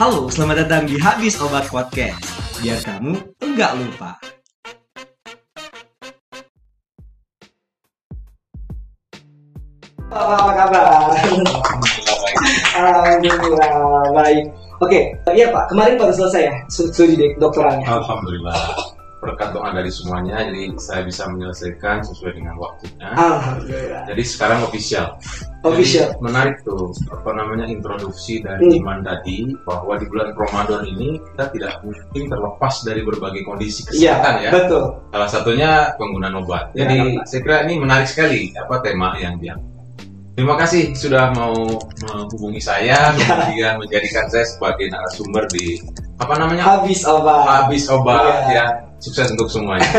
Halo, selamat datang di Habis Obat Podcast. Biar kamu enggak lupa. Apa kabar? Alhamdulillah baik. Oke, iya Pak. Kemarin baru selesai ya studi doktoralnya. Alhamdulillah berkat doa dari semuanya jadi saya bisa menyelesaikan sesuai dengan waktunya Alhamdulillah. jadi sekarang official Official. Jadi, menarik tuh apa namanya introduksi dari Hmm. Iman tadi bahwa di bulan Ramadan ini kita tidak mungkin terlepas dari berbagai kondisi Iya, kesehatan ya betul. salah satunya penggunaan obat Ya, jadi obat. saya kira ini menarik sekali apa tema yang dia Terima kasih sudah mau menghubungi saya, kemudian menjadikan saya sebagai narasumber di apa namanya Habis obat. habis obat Iya. ya sukses untuk semuanya.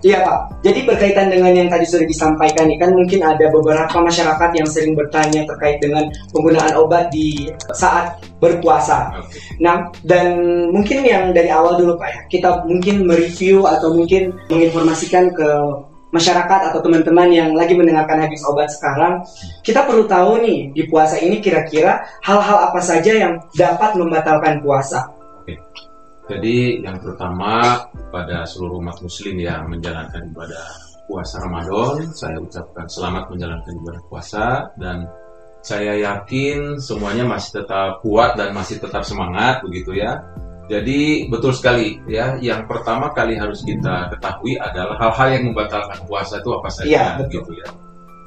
Iya Pak. Jadi berkaitan dengan yang tadi sudah disampaikan kan mungkin ada beberapa masyarakat yang sering bertanya terkait dengan penggunaan obat di saat berpuasa. Oke. Nah, dan mungkin yang dari awal dulu Pak ya, kita mungkin mereview atau mungkin menginformasikan ke masyarakat atau teman-teman yang lagi mendengarkan habis obat sekarang, kita perlu tahu nih di puasa ini kira-kira hal-hal apa saja yang dapat membatalkan puasa. Jadi yang pertama pada seluruh umat muslim yang menjalankan ibadah puasa Ramadan, saya ucapkan selamat menjalankan ibadah puasa dan saya yakin semuanya masih tetap kuat dan masih tetap semangat begitu ya. Jadi betul sekali ya, yang pertama kali harus kita ketahui adalah hal-hal yang membatalkan puasa itu apa saja Iya, betul. gitu ya.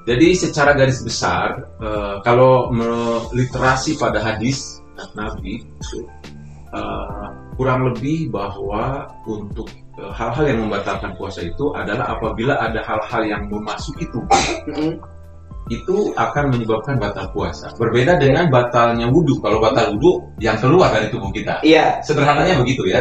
Jadi secara garis besar eh, kalau me- literasi pada hadis Nabi itu, eh, kurang lebih bahwa untuk eh, hal-hal yang membatalkan puasa itu adalah apabila ada hal-hal yang memasuki tubuh Mm-mm. Itu akan menyebabkan batal puasa. Berbeda dengan batalnya wudhu. Kalau batal wudhu yang keluar dari tubuh kita. Iya, Sederhananya begitu ya.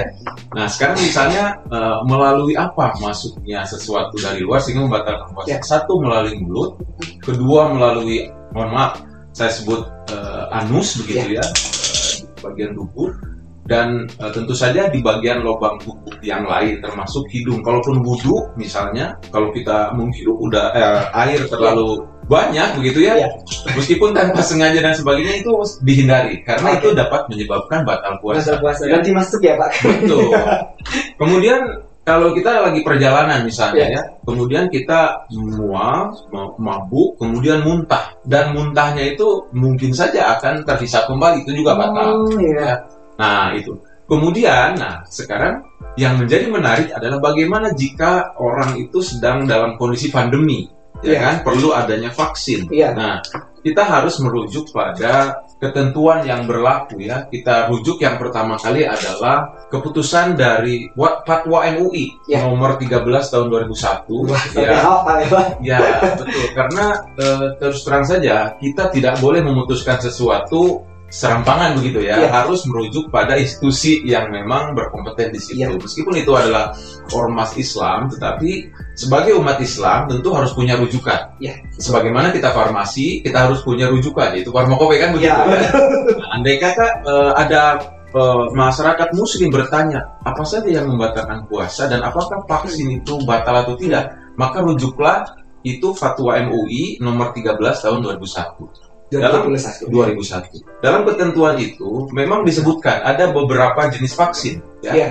Nah sekarang misalnya eh, melalui apa masuknya sesuatu dari luar sehingga membatalkan puasa. Ya. Satu melalui mulut, kedua melalui mohon maaf saya sebut eh, anus begitu ya, eh, di bagian dubur dan eh, tentu saja di bagian lubang tubuh yang lain termasuk hidung. Kalaupun wudhu misalnya kalau kita menghirup udah eh, air terlalu banyak begitu ya, Ya. meskipun tanpa sengaja dan sebagainya itu dihindari karena Oke. itu dapat menyebabkan batal puasa. puasa puasa. Ya. Nanti masuk ya Pak. Betul. Kemudian kalau kita lagi perjalanan misalnya Ya. ya, kemudian kita mual, ma- mabuk, kemudian muntah dan muntahnya itu mungkin saja akan terhisap kembali itu juga batal. Oh, iya. Nah itu. Kemudian, nah sekarang yang menjadi menarik adalah bagaimana jika orang itu sedang dalam kondisi pandemi, ya Iya. kan? Perlu adanya vaksin. Iya. Nah, kita harus merujuk pada ketentuan yang berlaku ya. Kita rujuk yang pertama kali adalah keputusan dari Wa- Fatwa MUI Ya. nomor 13 tahun 2001 Sampai ya. ya betul. Karena eh, terus terang saja kita tidak boleh memutuskan sesuatu serampangan begitu ya. Iya. Harus merujuk pada institusi yang memang berkompeten di situ. Iya. Meskipun itu adalah ormas Islam, tetapi sebagai umat Islam tentu harus punya rujukan. Iya. Sebagaimana kita farmasi, kita harus punya rujukan yaitu farmakope kan begitu. Iya. ya. Nah, andai kata eh, ada eh, masyarakat muslim bertanya apa saja yang membatalkan puasa dan apakah vaksin itu batal atau tidak, maka rujuklah itu fatwa MUI nomor 13 tahun 2001. Dalam 21. 2001. Dalam ketentuan itu memang disebutkan ada beberapa jenis vaksin ya. Iya.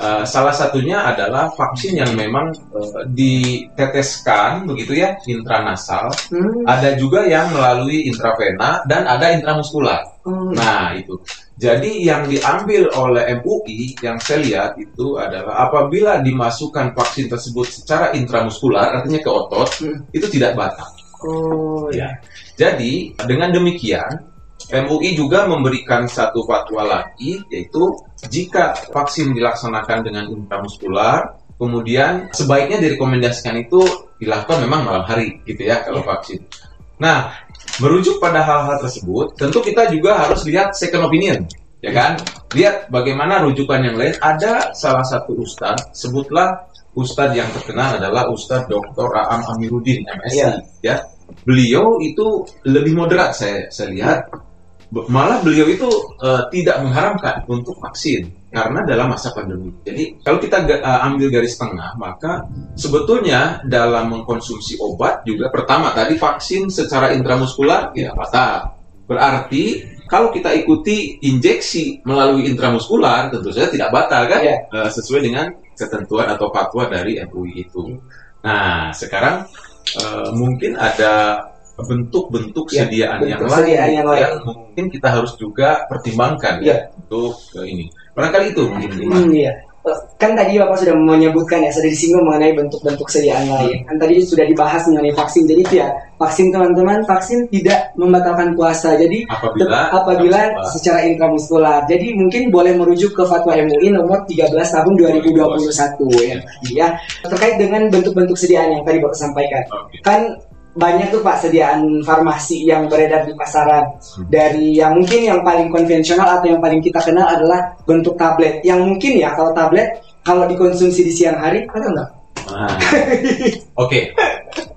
Uh, salah satunya adalah vaksin yang memang uh, diteteskan begitu ya intranasal, Hmm. ada juga yang melalui intravena dan ada intramuskular. Oh, Nah, itu. Jadi yang diambil oleh MUI yang saya lihat itu adalah apabila dimasukkan vaksin tersebut secara intramuskular artinya ke otot Hmm. itu tidak batal. Oh, Ya. Jadi dengan demikian MUI juga memberikan satu fatwa lagi yaitu jika vaksin dilaksanakan dengan intramuskular kemudian sebaiknya direkomendasikan itu dilakukan memang malam hari gitu ya kalau vaksin. Nah, merujuk pada hal-hal tersebut tentu kita juga harus lihat second opinion ya kan? Lihat bagaimana rujukan yang lain ada salah satu ustadz sebutlah ustadz yang terkenal adalah ustadz Dr. Aam Amiruddin MSc Iya. ya beliau itu lebih moderat saya saya lihat malah beliau itu eh, tidak mengharamkan untuk vaksin karena dalam masa pandemi. Jadi kalau kita eh, ambil garis tengah maka sebetulnya dalam mengkonsumsi obat juga pertama tadi vaksin secara intramuskular ya batal. Berarti Kalau kita ikuti injeksi melalui intramuskular, tentu saja tidak batal kan? Iya. Eh, sesuai dengan ketentuan atau fatwa dari MUI itu. Nah, sekarang eh, mungkin ada bentuk-bentuk Ya, sediaan yang bentuk lain, sediaan yang lain. mungkin kita harus juga pertimbangkan Ya. ya untuk eh, ini. Barangkali itu mungkin. Hmm, iya. Kan tadi Bapak sudah menyebutkan ya, sudah disinggung mengenai bentuk-bentuk sediaan lain. Kan tadi sudah dibahas mengenai vaksin. Jadi itu ya, vaksin teman-teman, vaksin tidak membatalkan puasa. Jadi Apabila apabila secara intramuskular. Jadi mungkin boleh merujuk ke fatwa MUI nomor 13 tahun 2021 ya. ya. Terkait dengan bentuk-bentuk sediaan yang tadi Bapak sampaikan. Kan banyak tuh Pak sediaan farmasi yang beredar di pasaran. Hmm. Dari yang mungkin yang paling konvensional atau yang paling kita kenal adalah bentuk tablet. Yang mungkin ya kalau tablet kalau dikonsumsi di siang hari ada nggak? Nah, Oke,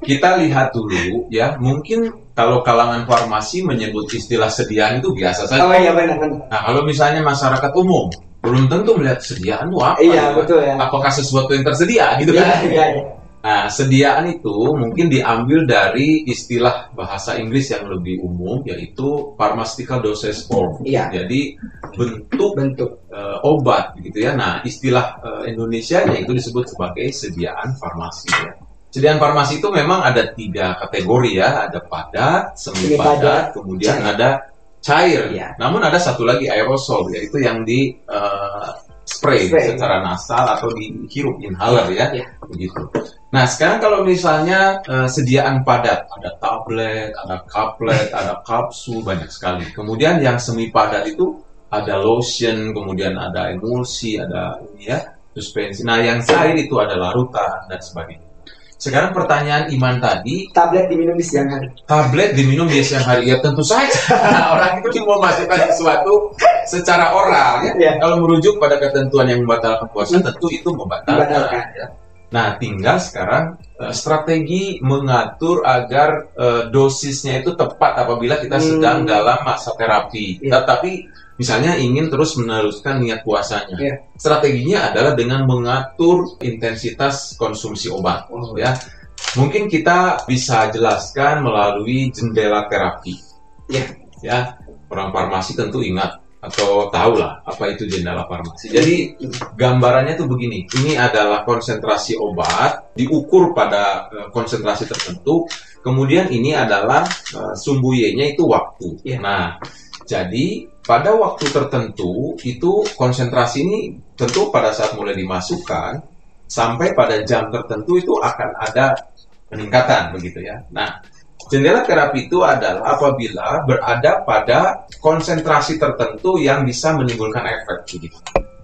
kita lihat dulu ya. Mungkin kalau kalangan farmasi menyebut istilah sediaan itu biasa saja. Oh iya benar benar. Nah, kalau misalnya masyarakat umum belum tentu melihat sediaan itu apa. Iya, ya. betul ya. Apakah sesuatu yang tersedia gitu Iya kan? iya. iya. Nah, sediaan itu mungkin diambil dari istilah bahasa Inggris yang lebih umum yaitu pharmaceutical dosage form. Iya. Jadi bentuk Bentuk. eh, obat gitu ya. Nah, istilah eh, Indonesia itu disebut sebagai sediaan farmasi ya. Sediaan farmasi itu memang ada tiga kategori ya, ada padat, semi padat, kemudian cair. ada cair. Iya. Namun ada satu lagi aerosol yaitu yang di eh, spray, Spray. secara nasal atau dihirup inhaler ya, Iya. begitu. Nah, sekarang kalau misalnya eh, sediaan padat, ada tablet, ada kaplet, ada kapsul, banyak sekali. Kemudian yang semi padat itu ada lotion, kemudian ada emulsi, ada ini ya, suspensi. Nah, yang cair itu ada larutan dan sebagainya. Sekarang pertanyaan Iman tadi, Tablet diminum di siang hari. tablet diminum di siang hari ya tentu saja orang itu mau masukkan sesuatu secara oral ya. Iya. Kalau merujuk pada ketentuan yang membatalkan puasa tentu itu membatalkan. Membatalkan. ya. Nah, tinggal sekarang eh, strategi mengatur agar eh, dosisnya itu tepat apabila kita Hmm. sedang dalam masa terapi. Iya. Tetapi misalnya ingin terus meneruskan niat puasanya. Iya. Strateginya adalah dengan mengatur intensitas konsumsi obat Oh, ya. Mungkin kita bisa jelaskan melalui jendela terapi. Iya. Ya, orang farmasi tentu ingat atau tahu lah apa itu jendela farmasi. Jadi gambarannya tuh begini. Ini adalah konsentrasi obat diukur pada eh, konsentrasi tertentu. Kemudian ini adalah eh, sumbu Y-nya itu waktu. Iya. Nah, jadi pada waktu tertentu itu konsentrasi ini tentu pada saat mulai dimasukkan sampai pada jam tertentu itu akan ada peningkatan begitu ya. Nah, jendela terapi itu adalah apabila berada pada konsentrasi tertentu yang bisa menimbulkan efek begitu.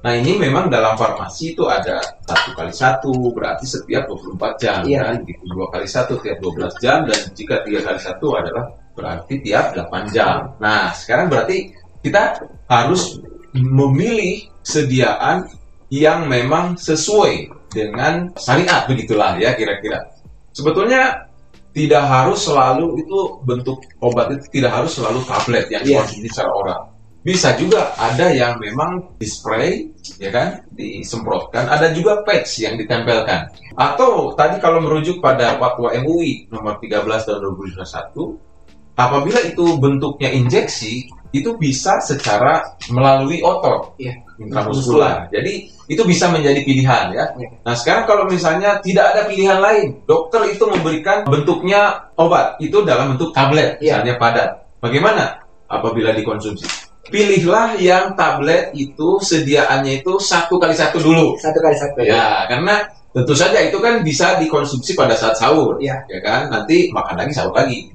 Nah ini memang dalam farmasi itu ada satu kali satu berarti setiap 24 jam Iya. kan gitu dua kali satu tiap 12 jam dan jika tiga kali satu adalah berarti tiap 8 jam. Nah sekarang berarti kita harus memilih sediaan yang memang sesuai dengan syariat begitulah ya kira-kira. Sebetulnya tidak harus selalu itu bentuk obat itu tidak harus selalu tablet yang dikonsumsi secara oral. Bisa juga ada yang memang di spray, ya kan, disemprotkan. Ada juga patch yang ditempelkan. Atau tadi kalau merujuk pada fatwa MUI nomor 13 tahun 2021, apabila itu bentuknya injeksi, itu bisa secara melalui otot, Iya. intramuskular. Jadi itu bisa menjadi pilihan ya. Iya. Nah sekarang kalau misalnya tidak ada pilihan lain, dokter itu memberikan bentuknya obat itu dalam bentuk tablet, Iya. misalnya padat. Bagaimana apabila dikonsumsi? Pilihlah yang tablet itu sediaannya itu satu kali satu dulu. Satu kali satu. Ya, karena tentu saja itu kan bisa dikonsumsi pada saat sahur, Iya. ya kan? Nanti makan lagi sahur lagi?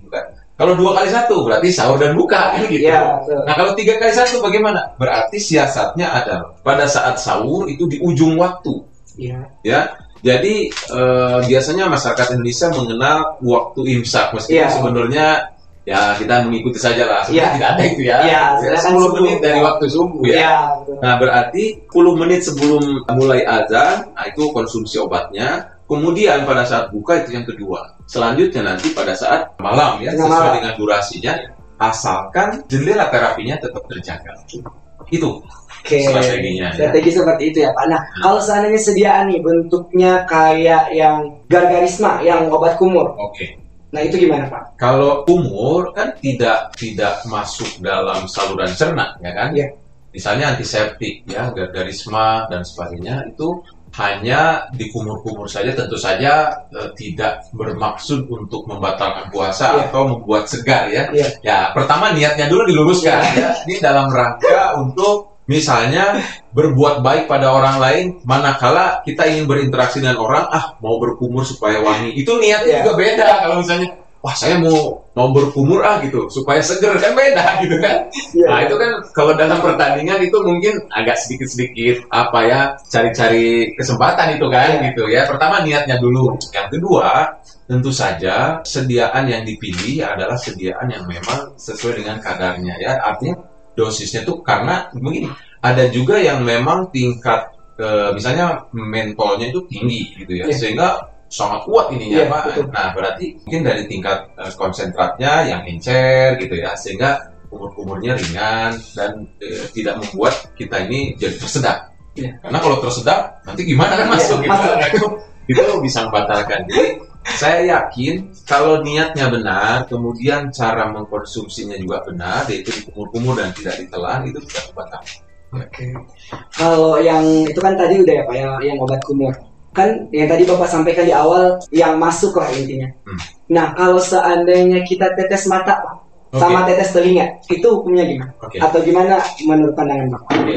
Kalau dua kali satu berarti sahur dan buka, kan gitu. Betul. Nah kalau tiga kali satu bagaimana? Berarti siasatnya adalah pada saat sahur itu di ujung waktu, Iya. ya. Jadi eh, biasanya masyarakat Indonesia mengenal waktu imsak, meskipun Iya. sebenarnya ya kita mengikuti saja lah. Sebenarnya Iya. tidak ada itu ya. Iya, Ya, silakan 10 sebelum. menit dari waktu subuh ya. Betul. Nah, berarti 10 menit sebelum mulai azan, nah itu konsumsi obatnya. Kemudian pada saat buka itu yang kedua. Selanjutnya nanti pada saat malam ya, Tengah sesuai malam. dengan durasinya, asalkan jendela terapinya tetap terjaga. Itu Oke. strateginya. ya. Strategi seperti itu ya Pak. Nah, kalau seandainya sediaan nih bentuknya kayak yang gargarisma, yang obat kumur. Oke. Nah itu gimana Pak? Kalau kumur kan tidak tidak masuk dalam saluran cerna, ya kan? Iya. Misalnya antiseptik, ya, garisma dan sebagainya itu hanya di kumur-kumur saja. Tentu saja eh, tidak bermaksud untuk membatalkan puasa Iya. atau membuat segar, ya. Iya. Ya, pertama niatnya dulu diluruskan, ya. Ini dalam rangka untuk misalnya berbuat baik pada orang lain, manakala kita ingin berinteraksi dengan orang, ah mau berkumur supaya wangi. Itu niatnya Iya. juga beda kalau misalnya wah saya mau mau berkumur ah gitu supaya seger kan beda gitu kan Iya. nah itu kan kalau dalam pertandingan itu mungkin agak sedikit sedikit apa ya cari-cari kesempatan itu kan Iya. gitu ya pertama niatnya dulu yang kedua tentu saja sediaan yang dipilih adalah sediaan yang memang sesuai dengan kadarnya ya artinya dosisnya tuh karena mungkin ada juga yang memang tingkat eh, misalnya mentolnya itu tinggi gitu ya Iya. sehingga sangat kuat ininya Iya, Pak. betul. Nah, berarti mungkin dari tingkat eh, konsentratnya yang encer gitu ya, sehingga umur-umurnya ringan dan eh, tidak membuat kita ini jadi tersedak. Iya. Karena kalau tersedak, nanti gimana kan masuk gitu. masuk. Nah, itu, itu bisa membatalkan. Jadi saya yakin kalau niatnya benar, kemudian cara mengkonsumsinya juga benar, yaitu dikumur-kumur dan tidak ditelan, itu tidak membatalkan. Oke. Kalau yang itu kan tadi udah ya Pak ya, yang obat kumur. Kan yang tadi Bapak sampaikan di awal yang masuk lah intinya. Hmm. Nah kalau seandainya kita tetes mata Oke. sama tetes telinga, itu hukumnya gimana? Oke. Atau gimana menurut pandangan Bapak? Oke,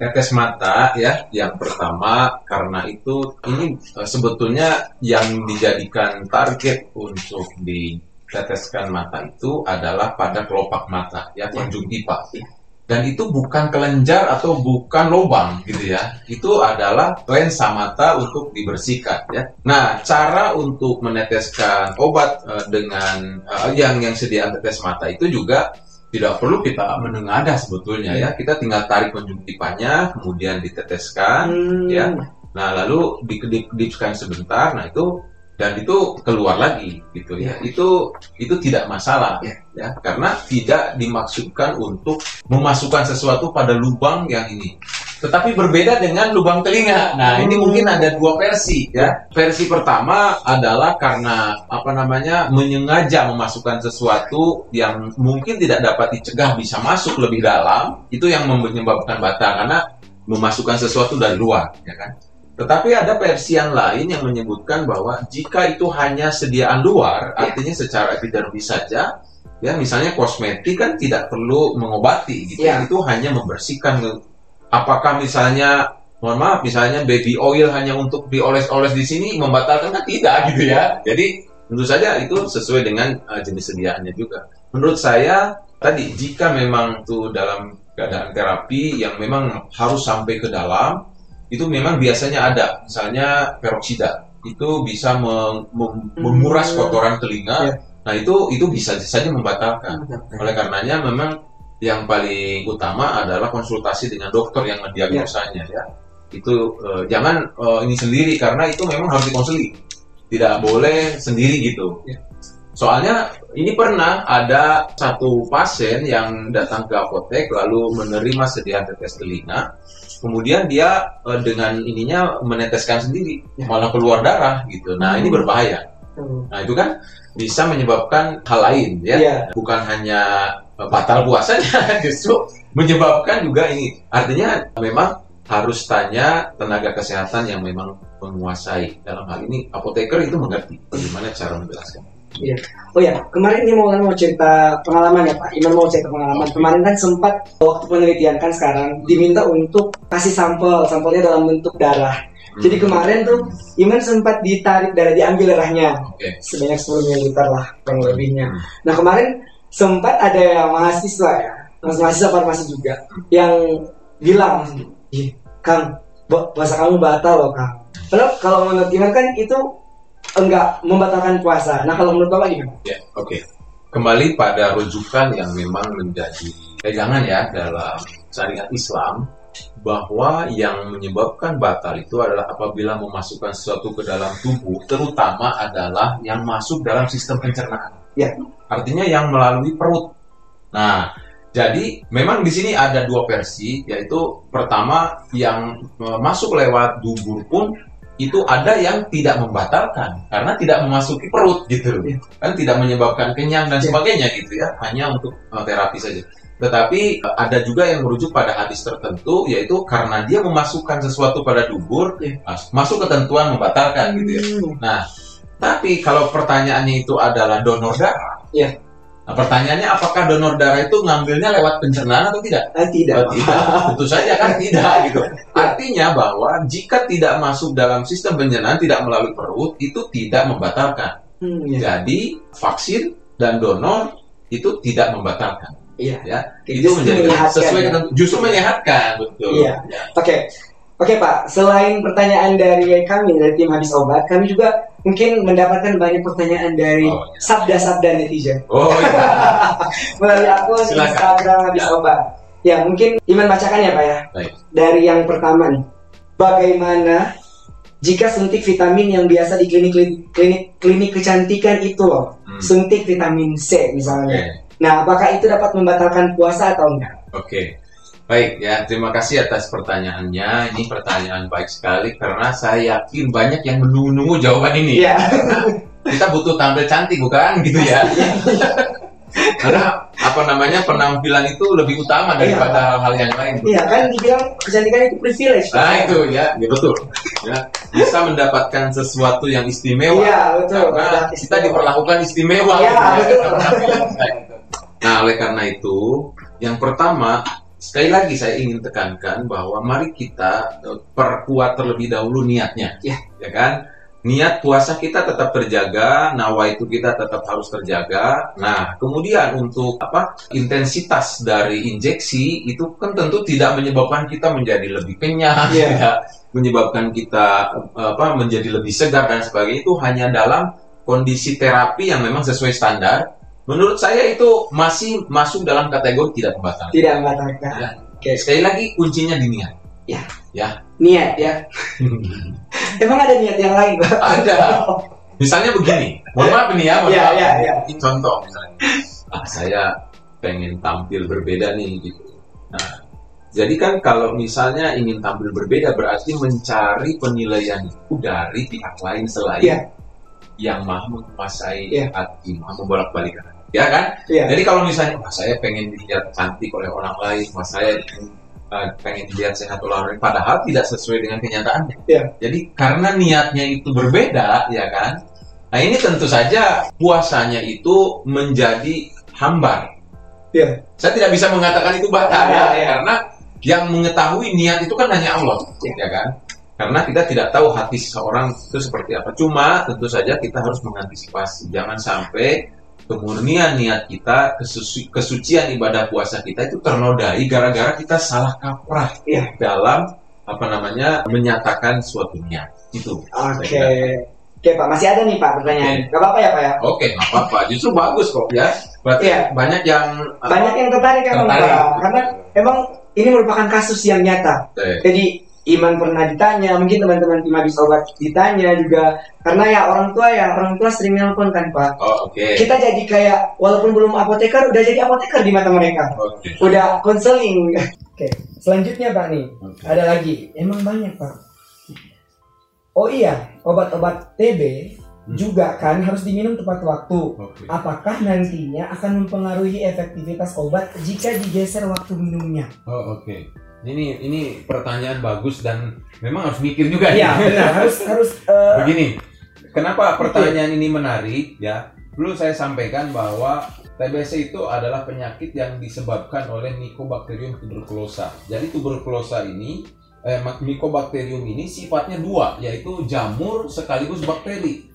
tetes mata ya yang pertama karena itu ini eh, sebetulnya yang dijadikan target untuk diteteskan mata itu adalah pada kelopak mata ya konjungtiva. Dan itu bukan kelenjar atau bukan lubang gitu ya. Itu adalah lensa mata untuk dibersihkan ya. Nah, cara untuk meneteskan obat eh, dengan eh, yang yang sediaan tetes mata itu juga tidak perlu kita menengadah sebetulnya ya. Kita tinggal tarik konjungtivanya, kemudian diteteskan, Hmm, ya. Nah, lalu dikedip-kedipkan sebentar, nah itu dan itu keluar lagi gitu ya. Itu itu tidak masalah Ya. ya, karena tidak dimaksudkan untuk memasukkan sesuatu pada lubang yang ini. Tetapi berbeda dengan lubang telinga. Nah, ini Hmm. mungkin ada dua versi ya. Versi pertama adalah karena apa namanya menyengaja memasukkan sesuatu yang mungkin tidak dapat dicegah bisa masuk lebih dalam, itu yang menyebabkan batal karena memasukkan sesuatu dari luar, ya kan? Tetapi ada versi yang lain yang menyebutkan bahwa jika itu hanya sediaan luar, artinya secara epidermis saja, ya misalnya kosmetik kan tidak perlu mengobati, gitu. Ya. Itu hanya membersihkan. Apakah misalnya, mohon maaf, misalnya baby oil hanya untuk dioles-oles di sini membatalkan kan tidak, gitu ya. Jadi tentu saja itu sesuai dengan uh, jenis sediaannya juga. Menurut saya tadi jika memang itu dalam keadaan terapi yang memang harus sampai ke dalam itu memang biasanya ada. Misalnya peroksida. Itu bisa mem- menguras Hmm. kotoran telinga. Ya. nah itu itu bisa saja membatalkan. Oleh karenanya memang yang paling utama adalah konsultasi dengan dokter yang mendiagnosanya ya. Itu eh, jangan eh, ini sendiri karena itu memang harus dikonseli tidak boleh sendiri gitu. Ya. soalnya ini pernah ada satu pasien yang datang ke apotek lalu menerima sediaan tetes telinga kemudian dia eh, dengan ininya meneteskan sendiri Ya. malah keluar darah gitu nah ini Hmm. berbahaya Hmm. Nah itu kan bisa menyebabkan hal lain ya, Iya. bukan hanya eh, batal puasanya, justru menyebabkan juga ini. Artinya memang harus tanya tenaga kesehatan yang memang menguasai dalam hal ini apoteker itu mengerti bagaimana cara menjelaskan. Oh ya, kemarin ini mau mau cerita pengalaman ya Pak. Iman mau cerita pengalaman. Kemarin kan sempat waktu penelitian kan sekarang diminta untuk kasih sampel, sampelnya dalam bentuk darah. Jadi kemarin tuh Iman sempat ditarik darah, diambil darahnya Oke. sebanyak 10 ml lah kurang lebihnya. Hmm. Nah kemarin sempat ada mahasiswa ya, mahasiswa farmasi juga yang bilang, "Ih, Kang, puasa kamu batal loh Kang. Padahal kalau menurut Iman kan itu enggak membatalkan puasa. Nah kalau menurut Bapak gimana? Ya, oke. Kembali pada rujukan yang memang menjadi pegangan ya dalam syariat Islam bahwa yang menyebabkan batal itu adalah apabila memasukkan sesuatu ke dalam tubuh, terutama adalah yang masuk dalam sistem pencernaan. Ya. Artinya yang melalui perut. Nah, jadi memang di sini ada dua versi, yaitu pertama yang e, masuk lewat dubur pun itu ada yang tidak membatalkan karena tidak memasuki perut gitu Iya. kan tidak menyebabkan kenyang dan Iya. sebagainya gitu ya hanya untuk uh, terapi saja tetapi uh, ada juga yang merujuk pada hadis tertentu yaitu karena dia memasukkan sesuatu pada dubur Iya. mas- masuk ketentuan membatalkan gitu ya Hmm. nah tapi kalau pertanyaannya itu adalah donor darah Iya. Nah pertanyaannya apakah donor darah itu ngambilnya lewat pencernaan atau tidak Ah, tidak. Oh, tidak, tentu saja kan tidak gitu. Artinya bahwa jika tidak masuk dalam sistem pencernaan tidak melalui perut itu tidak membatalkan. Hmm, ya. Jadi vaksin dan donor itu tidak membatalkan. Iya. Ya, itu menjadi sesuai ya. dengan justru menyehatkan betul. Iya. Oke. Oke Pak, selain pertanyaan dari kami dari tim habis obat, kami juga mungkin mendapatkan banyak pertanyaan dari Oh, iya. sabda-sabda netizen Oh iya. melalui akun. Instagram habis Ya. obat. Ya mungkin Iman bacakan ya Pak ya. Baik. Dari yang pertama nih, bagaimana jika suntik vitamin yang biasa di klinik klinik klinik kecantikan itu loh, Hmm. suntik vitamin C misalnya. Nah, apakah itu dapat membatalkan puasa atau enggak? Oke. Baik ya, terima kasih atas pertanyaannya. Ini pertanyaan baik sekali karena saya yakin banyak yang menunggu-nunggu jawaban ini. Iya. kita butuh tampil cantik bukan gitu ya karena apa namanya penampilan itu lebih utama daripada hal-hal yang lain Iya kan dibilang kecantikan itu privilege. Nah itu ya ya betul ya bisa mendapatkan sesuatu yang istimewa Iya, betul. karena Ada kita diperlakukan istimewa Iya, gitu ya, betul. nah oleh karena itu yang pertama sekali lagi saya ingin tekankan bahwa mari kita eh, perkuat terlebih dahulu niatnya Iya. ya kan niat puasa kita tetap terjaga, nawa itu kita tetap harus terjaga. Nah, kemudian untuk apa intensitas dari injeksi itu kan tentu tidak menyebabkan kita menjadi lebih kenyang, Iya. tidak menyebabkan kita apa menjadi lebih segar dan sebagainya itu hanya dalam kondisi terapi yang memang sesuai standar. Menurut saya itu masih masuk dalam kategori tidak membatalkan. Tidak membatalkan. Ya. Oke. Sekali lagi kuncinya di niat. Ya. Ya. Niat ya. Emang ada niat yang lain, Pak? Ada. Misalnya begini, mohon maaf nih ya, mohon Iya, maaf. iya, iya. Ini contoh misalnya, ah saya pengen tampil berbeda nih gitu. Nah, jadi kan kalau misalnya ingin tampil berbeda berarti mencari penilaian itu dari pihak lain selain Iya. yang maha menguasai Iya. hati, maha membolak-balik. Ya kan? Iya. Jadi kalau misalnya, wah saya pengen dilihat cantik oleh orang lain, wah saya uh, pengen dilihat sehat oleh orang lain, padahal tidak sesuai dengan kenyataannya. Iya. Jadi karena niatnya itu berbeda, ya kan? Nah ini tentu saja puasanya itu menjadi hambar. Iya. Saya tidak bisa mengatakan itu batal Iya, ya, iya. karena yang mengetahui niat itu kan hanya Allah, Iya. ya kan? Karena kita tidak tahu hati seseorang itu seperti apa. Cuma tentu saja kita harus mengantisipasi, jangan sampai kemurnian niat kita, kesuci- kesucian ibadah puasa kita itu ternodai gara-gara kita salah kaprah Iya. dalam apa namanya menyatakan suatu niat itu. Oke. Oke, Pak. Masih ada nih, Pak, pertanyaan. Gak apa-apa ya, Pak ya? Oke, nggak apa-apa. Justru bagus kok ya. Berarti Iya. banyak yang Banyak yang tertarik emang, Tertarik. Pak. Karena emang ini merupakan kasus yang nyata. Eh, Jadi Iman pernah ditanya, mungkin teman-teman tim habis obat ditanya juga. Karena ya orang tua ya, orang tua sering nelpon kan, Pak. Oh, oke. Kita jadi kayak, walaupun belum apoteker, udah jadi apoteker di mata mereka. Oke. Udah konseling. Oke, selanjutnya Pak nih. Oke. Ada lagi. Emang banyak, Pak. Oh iya, obat-obat TB Hmm. juga kan harus diminum tepat waktu. Oke. Apakah nantinya akan mempengaruhi efektivitas obat jika digeser waktu minumnya? Oh, oke. Ini ini pertanyaan bagus dan memang harus mikir juga nih. benar. Harus harus eh, Begini, kenapa pertanyaan ini menarik ya? Perlu saya sampaikan bahwa TBC itu adalah penyakit yang disebabkan oleh Mycobacterium tuberculosa. Jadi tuberculosa ini, eh, Mycobacterium ini sifatnya dua, yaitu jamur sekaligus bakteri.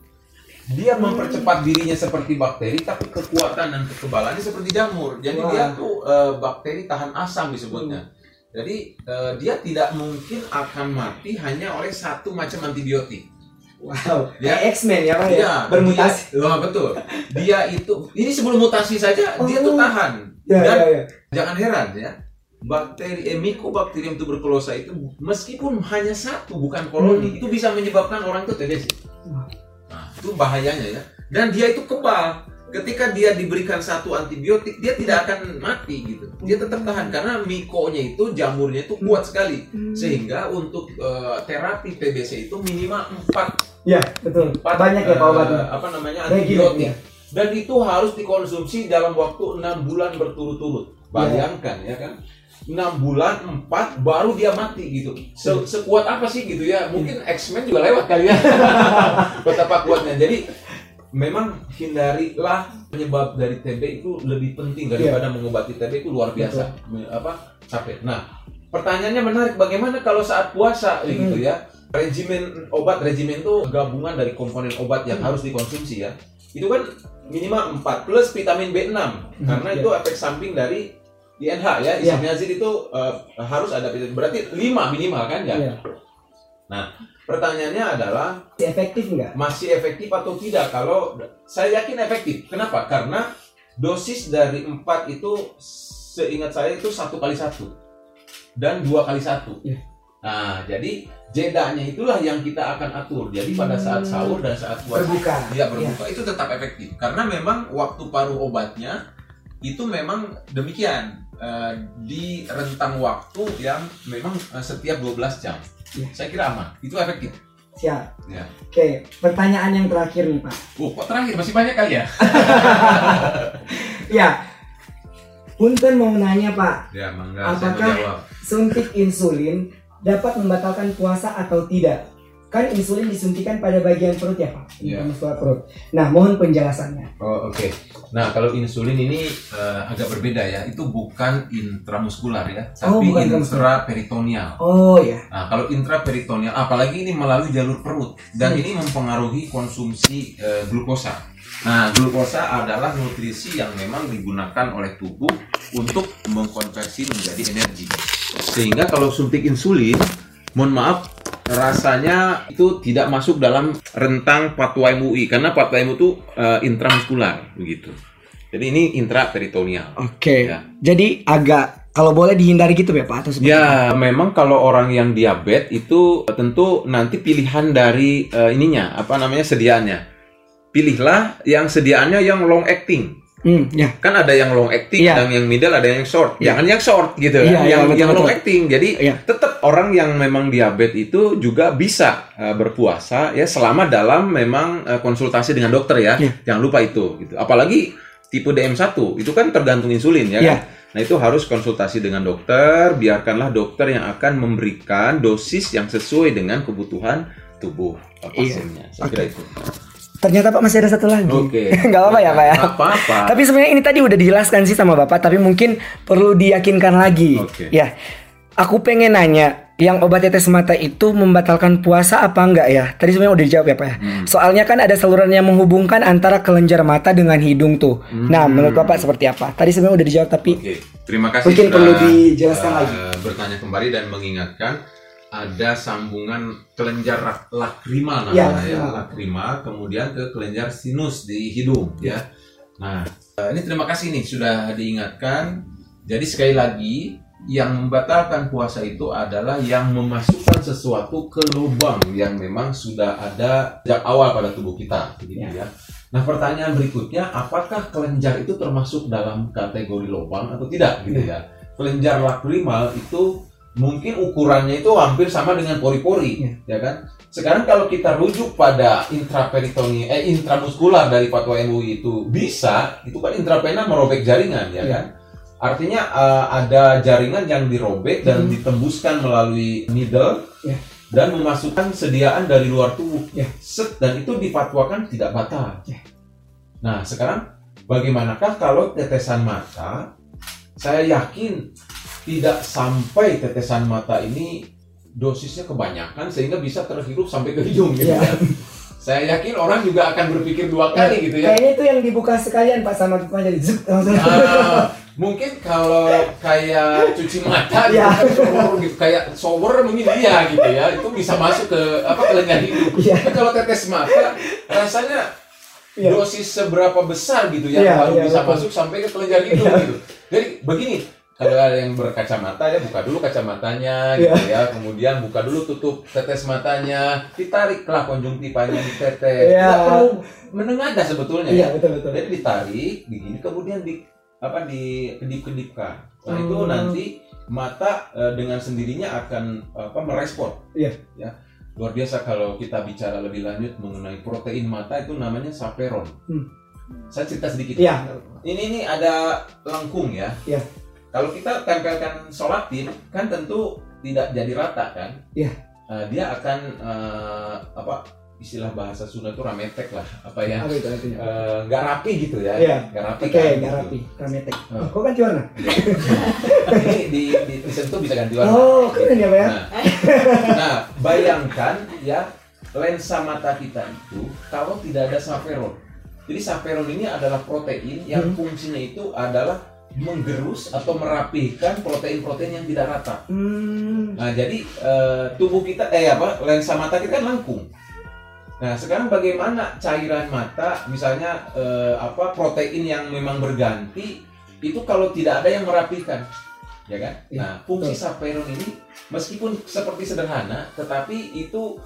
Dia mempercepat dirinya seperti bakteri, tapi kekuatan dan kekebalannya seperti jamur. Jadi Wah. dia tuh eh, bakteri tahan asam disebutnya. Jadi eh, dia tidak mungkin akan mati hanya oleh satu macam antibiotik. wow. Kayak X-Men ya, Pak ya. Iya, Bermutasi. Dia, betul. Dia itu ini sebelum mutasi saja dia Oh. tuh tahan. Ya, Dan ya, ya. jangan heran ya. Bakteri eh, Mycobacterium tuberculosa itu meskipun hanya satu bukan koloni Hmm. itu bisa menyebabkan orang itu TBC. Nah, itu bahayanya ya. Dan dia itu kebal. Ketika dia diberikan satu antibiotik dia tidak akan mati gitu. Dia tetap tahan karena mikonya itu jamurnya itu kuat sekali. Hmm. sehingga untuk eh, terapi TBC itu minimal 4 Ya, betul. Banyak ya Pak obatnya. apa namanya Regimen, antibiotik. ya. dan itu harus dikonsumsi dalam waktu enam bulan berturut-turut. Bayangkan ya kan? Enam bulan empat baru dia mati gitu. Se- sekuat apa sih gitu ya? Mungkin X-Men juga lewat kali ya. Betapa kuatnya. Jadi memang hindarilah penyebab dari TB itu lebih penting daripada mengobati TB itu luar biasa. Me- apa capek. Nah pertanyaannya menarik bagaimana kalau saat puasa gitu ya? Regimen obat regimen itu gabungan dari komponen obat yang harus dikonsumsi ya. Itu kan minimal 4 plus vitamin B6 karena ya. itu efek samping dari INH ya. Ya. isoniazid itu eh, harus ada vitamin. Berarti 5 minimal kan ya Iya. pertanyaannya adalah Efektif nggak? masih efektif atau tidak kalau saya yakin efektif kenapa karena dosis dari 4 itu seingat saya itu satu kali satu dan dua kali satu Ya. nah jadi jedanya itulah yang kita akan atur jadi pada saat Hmm. sahur dan saat puasa Berbuka. Iya berbuka itu tetap efektif karena memang waktu paruh obatnya itu memang demikian eh, di rentang waktu yang memang eh, setiap 12 jam. Iya. Saya kira aman, itu efektif. Siap. Ya. Oke, pertanyaan yang terakhir nih Pak. Oh, kok terakhir masih banyak kali ya? Ya. Punten mau nanya Pak, Ya, mangga Apakah- suntik insulin dapat membatalkan puasa atau tidak? Kan insulin disuntikan pada bagian perut ya Pak, intramuskular perut. Nah, mohon penjelasannya. Oh, oke. Nah, kalau insulin ini eh, agak berbeda ya. Itu bukan intramuskular ya, Oh, tapi intramuskular. intraperitoneal. Oh ya. Nah, kalau intraperitoneal, apalagi ini melalui jalur perut dan Hmm. ini mempengaruhi konsumsi eh, glukosa. Nah, glukosa adalah nutrisi yang memang digunakan oleh tubuh untuk mengkonversi menjadi energi. Sehingga kalau suntik insulin, mohon maaf, rasanya itu tidak masuk dalam rentang fatwa MUI karena fatwa MUI itu eh, intramuskular begitu. Jadi ini intraperitoneal. Oke. Ya. Jadi agak kalau boleh dihindari gitu ya Pak atau seperti apa? Ya, memang kalau orang yang diabetes itu tentu nanti pilihan dari eh, ininya, apa namanya sediaannya. Pilihlah yang sediaannya yang long acting. Hmm, ya. Kan ada yang long acting Iya. dan yang middle ada yang short. Iya. Jangan yang short gitu. Iya, iya, yang betul, yang long betul. acting. Jadi Iya. tetap orang yang memang diabetes itu juga bisa eh, berpuasa ya selama dalam memang eh, konsultasi dengan dokter ya. Iya. Jangan lupa itu gitu. Apalagi tipe DM1 itu kan tergantung insulin ya. Iya. kan? Nah itu harus konsultasi dengan dokter, biarkanlah dokter yang akan memberikan dosis yang sesuai dengan kebutuhan tubuh eh, pasiennya. Saya kira itu. Ternyata Pak masih ada satu lagi. Oke. Nggak apa-apa ya Pak ya. Apa-apa. Tapi sebenarnya ini tadi udah dijelaskan sih sama Bapak, tapi mungkin perlu diyakinkan lagi. Oke. Ya. Aku pengen nanya, yang obat tetes mata itu membatalkan puasa apa enggak ya? Tadi sebenarnya udah dijawab ya Pak ya. Hmm. Soalnya kan ada saluran yang menghubungkan antara kelenjar mata dengan hidung tuh. Nah, menurut Bapak seperti apa? Tadi sebenarnya udah dijawab tapi Oke, terima kasih. Mungkin perlu dijelaskan eh, lagi. Bertanya kembali dan mengingatkan ada sambungan kelenjar Ya, namanya ya, lakrimal. lakrimal, kemudian ke kelenjar sinus di hidung ya. Nah, eh, ini terima kasih nih sudah diingatkan. Jadi sekali lagi yang membatalkan puasa itu adalah yang memasukkan sesuatu ke lubang yang memang sudah ada sejak awal pada tubuh kita, begitu ya. Nah pertanyaan berikutnya, apakah kelenjar itu termasuk dalam kategori lubang atau tidak gitu ya? Kelenjar lakrimal itu mungkin ukurannya itu hampir sama dengan pori-pori, ya kan? Sekarang kalau kita rujuk pada intraperitoneal, eh intramuskular dari fatwa MUI itu bisa, itu kan intravena merobek jaringan, ya Iya. kan? Artinya eh, ada jaringan yang dirobek dan Hmm. ditembuskan melalui needle Iya. dan memasukkan sediaan dari luar tubuh. Iya. Set dan itu difatwakan tidak batal. Iya. Nah, sekarang bagaimanakah kalau tetesan mata? Saya yakin tidak sampai tetesan mata ini dosisnya kebanyakan sehingga bisa terhirup sampai ke hidung gitu Iya. ya. Saya yakin orang juga akan berpikir dua kali gitu ya. kayaknya itu yang dibuka sekalian Pak sama pipa jadi zuk langsung. Ah, mungkin kalau kayak cuci mata gitu, kan, shower gitu, kayak shower mungkin iya gitu ya, itu bisa masuk ke apa ke lengan hidung. Iya. Tapi kalau tetes mata rasanya dosis seberapa besar gitu ya Iya, kalau bisa betul. masuk sampai ke kelenjar hidung gitu. Jadi begini, kalau ada yang berkacamata ya buka dulu kacamatanya gitu ya kemudian buka dulu tutup tetes matanya ditariklah konjungtivanya di tetes Iya. tidak perlu menengadah sebetulnya Iya ya betul betul. jadi ditarik begini kemudian di apa di kedip-kedipkan nah itu Hmm. nanti mata eh, dengan sendirinya akan apa merespon Iya. ya luar biasa kalau kita bicara lebih lanjut mengenai protein mata itu namanya saperon Hmm. saya cerita sedikit Iya. ini ini ada lengkung ya. Iya. Kalau kita tempelkan solatin kan tentu tidak jadi rata kan. Iya. Eh, dia akan eh, apa istilah bahasa Sunda itu rametek lah apa ya Apa itu artinya? Eh, nggak rapi gitu ya Iya. nggak rapi Oke, kan, nggak gitu. rapi, rametek. Oh. Oh, kok ganti warna? ini di, di, disentuh bisa ganti warna Oh, keren ya, Pak ya? nah, nah bayangkan ya lensa mata kita itu kalau tidak ada saperon jadi saperon ini adalah protein yang Hmm. fungsinya itu adalah menggerus atau merapihkan protein-protein yang tidak rata. Hmm. Nah, jadi eh, tubuh kita eh apa lensa mata kita kan lengkung. Nah, sekarang bagaimana cairan mata misalnya eh, apa protein yang memang berganti itu kalau tidak ada yang merapihkan. Ya kan? Iya, Nah, fungsi saperon ini meskipun seperti sederhana tetapi itu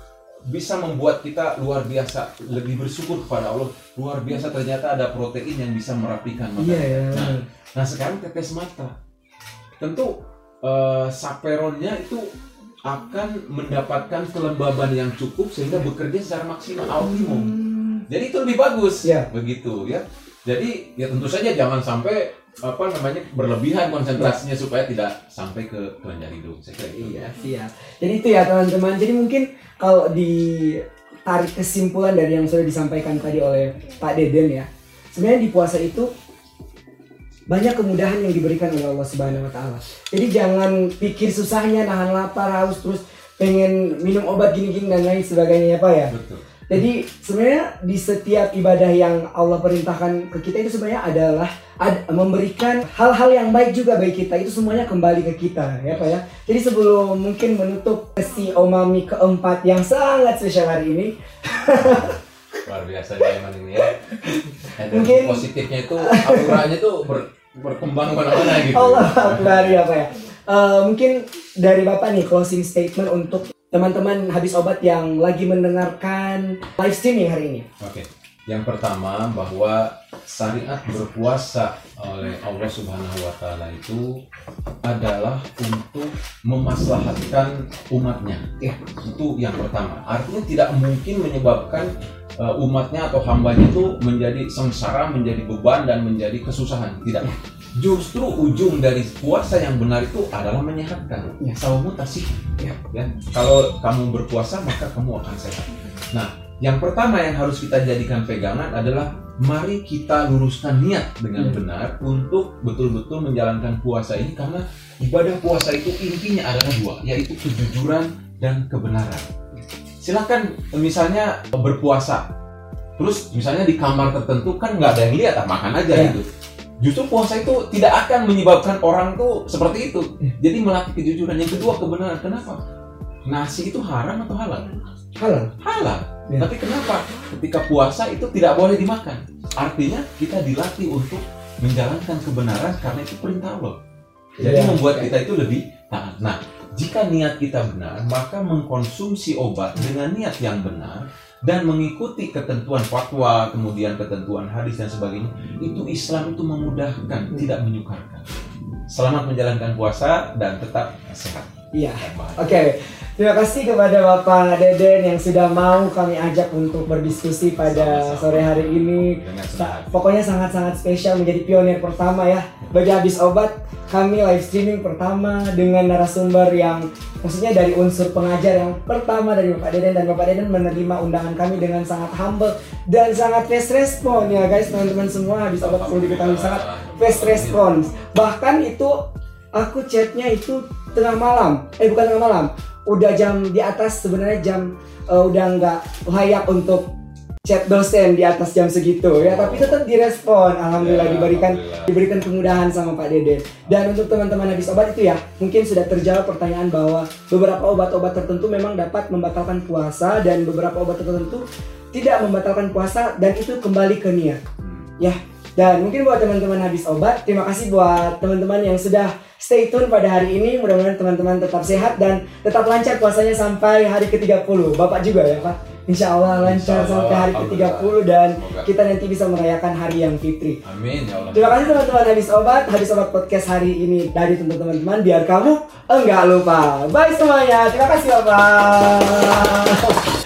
bisa membuat kita luar biasa lebih bersyukur kepada Allah. Luar biasa ternyata ada protein yang bisa merapikan mata. Iya ya. Nah, Nah sekarang tetes mata, tentu eh, saperonnya itu akan mendapatkan kelembaban yang cukup sehingga bekerja secara maksimal optimum. Hmm. Jadi itu lebih bagus, Iya. begitu ya. Jadi ya tentu saja jangan sampai apa namanya berlebihan konsentrasinya supaya tidak sampai ke kelenjar hidung. Saya kira itu Iya, ya. siap. Jadi itu ya teman-teman. Jadi mungkin kalau ditarik kesimpulan dari yang sudah disampaikan tadi oleh Pak Deden ya. Sebenarnya di puasa itu banyak kemudahan yang diberikan oleh Allah Subhanahu wa taala. Jadi jangan pikir susahnya nahan lapar, haus terus pengen minum obat gini-gini dan lain sebagainya ya Pak ya. Betul. Jadi sebenarnya di setiap ibadah yang Allah perintahkan ke kita itu sebenarnya adalah ad- memberikan hal-hal yang baik juga bagi kita. Itu semuanya kembali ke kita ya Pak ya. Jadi sebelum mungkin menutup sesi Omami keempat yang sangat spesial hari ini, Luar biasa emang ini ya. Energi Mungkin- positifnya itu auranya tuh ber- berkembang ke mana-mana gitu. Allah Akbar ya Pak ya. Eh, mungkin dari Bapak nih closing statement untuk teman-teman habis obat yang lagi mendengarkan live streaming hari ini. Oke. Yang pertama bahwa syariat berpuasa oleh Allah Subhanahu wa taala itu adalah untuk memaslahatkan umatnya. Ya. Itu yang pertama. Artinya tidak mungkin menyebabkan uh, umatnya atau hambanya itu menjadi sengsara, menjadi beban dan menjadi kesusahan. Tidak. Justru ujung dari puasa yang benar itu adalah menyehatkan. Ya. Sawamu tasih. Ya. Ya. Kalau kamu berpuasa maka kamu akan sehat. Nah, yang pertama yang harus kita jadikan pegangan adalah mari kita luruskan niat dengan Hmm. benar untuk betul-betul menjalankan puasa ini karena ibadah puasa itu intinya adalah dua, yaitu kejujuran dan kebenaran. Silakan misalnya berpuasa, terus misalnya di kamar tertentu kan nggak ada yang lihat, ah, makan aja Ya. gitu. Justru puasa itu tidak akan menyebabkan orang tuh seperti itu. Ya. Jadi melatih kejujuran. Yang kedua kebenaran. Kenapa? Nasi itu haram atau halal? Halal. halal. Ya. Tapi kenapa ketika puasa itu tidak boleh dimakan? Artinya kita dilatih untuk menjalankan kebenaran karena itu perintah Allah. Jadi Iya. membuat kita itu lebih taat. Nah, jika niat kita benar, maka mengkonsumsi obat dengan niat yang benar dan mengikuti ketentuan fatwa, kemudian ketentuan hadis dan sebagainya, itu Islam itu memudahkan, tidak menyukarkan. Selamat menjalankan puasa dan tetap sehat. Iya. Oke, terima kasih kepada Bapak Deden yang sudah mau kami ajak untuk berdiskusi pada Sama-sama. sore hari ini. Sa-. Pokoknya sangat-sangat spesial menjadi pionir pertama ya bagi habis obat. Kami live streaming pertama dengan narasumber yang maksudnya dari unsur pengajar yang pertama dari Bapak Deden dan Bapak Deden menerima undangan kami dengan sangat humble dan sangat fast respon ya guys teman-teman semua habis obat perlu diketahui sangat fast response. Bahkan itu aku chatnya itu tengah malam, eh bukan tengah malam, udah jam di atas sebenarnya jam eh, udah nggak layak untuk chat dosen di atas jam segitu ya, tapi tetap direspon. Alhamdulillah Ya, diberikan Alhamdulillah. diberikan kemudahan sama Pak Dede. Dan untuk teman-teman habis obat itu ya, mungkin sudah terjawab pertanyaan bahwa beberapa obat-obat tertentu memang dapat membatalkan puasa dan beberapa obat tertentu tidak membatalkan puasa dan itu kembali ke niat. Hmm. Ya, Dan mungkin buat teman-teman habis obat, terima kasih buat teman-teman yang sudah stay tune pada hari ini. Mudah-mudahan teman-teman tetap sehat dan tetap lancar puasanya sampai hari ke-30. Bapak juga ya Pak? Insya Allah lancar Insya Allah, sampai hari ke-30 dan Semoga. kita nanti bisa merayakan hari yang fitri. Amin ya Allah. Terima kasih teman-teman habis obat, habis obat podcast hari ini dari teman-teman biar kamu enggak lupa. Bye semuanya. Terima kasih Bapak.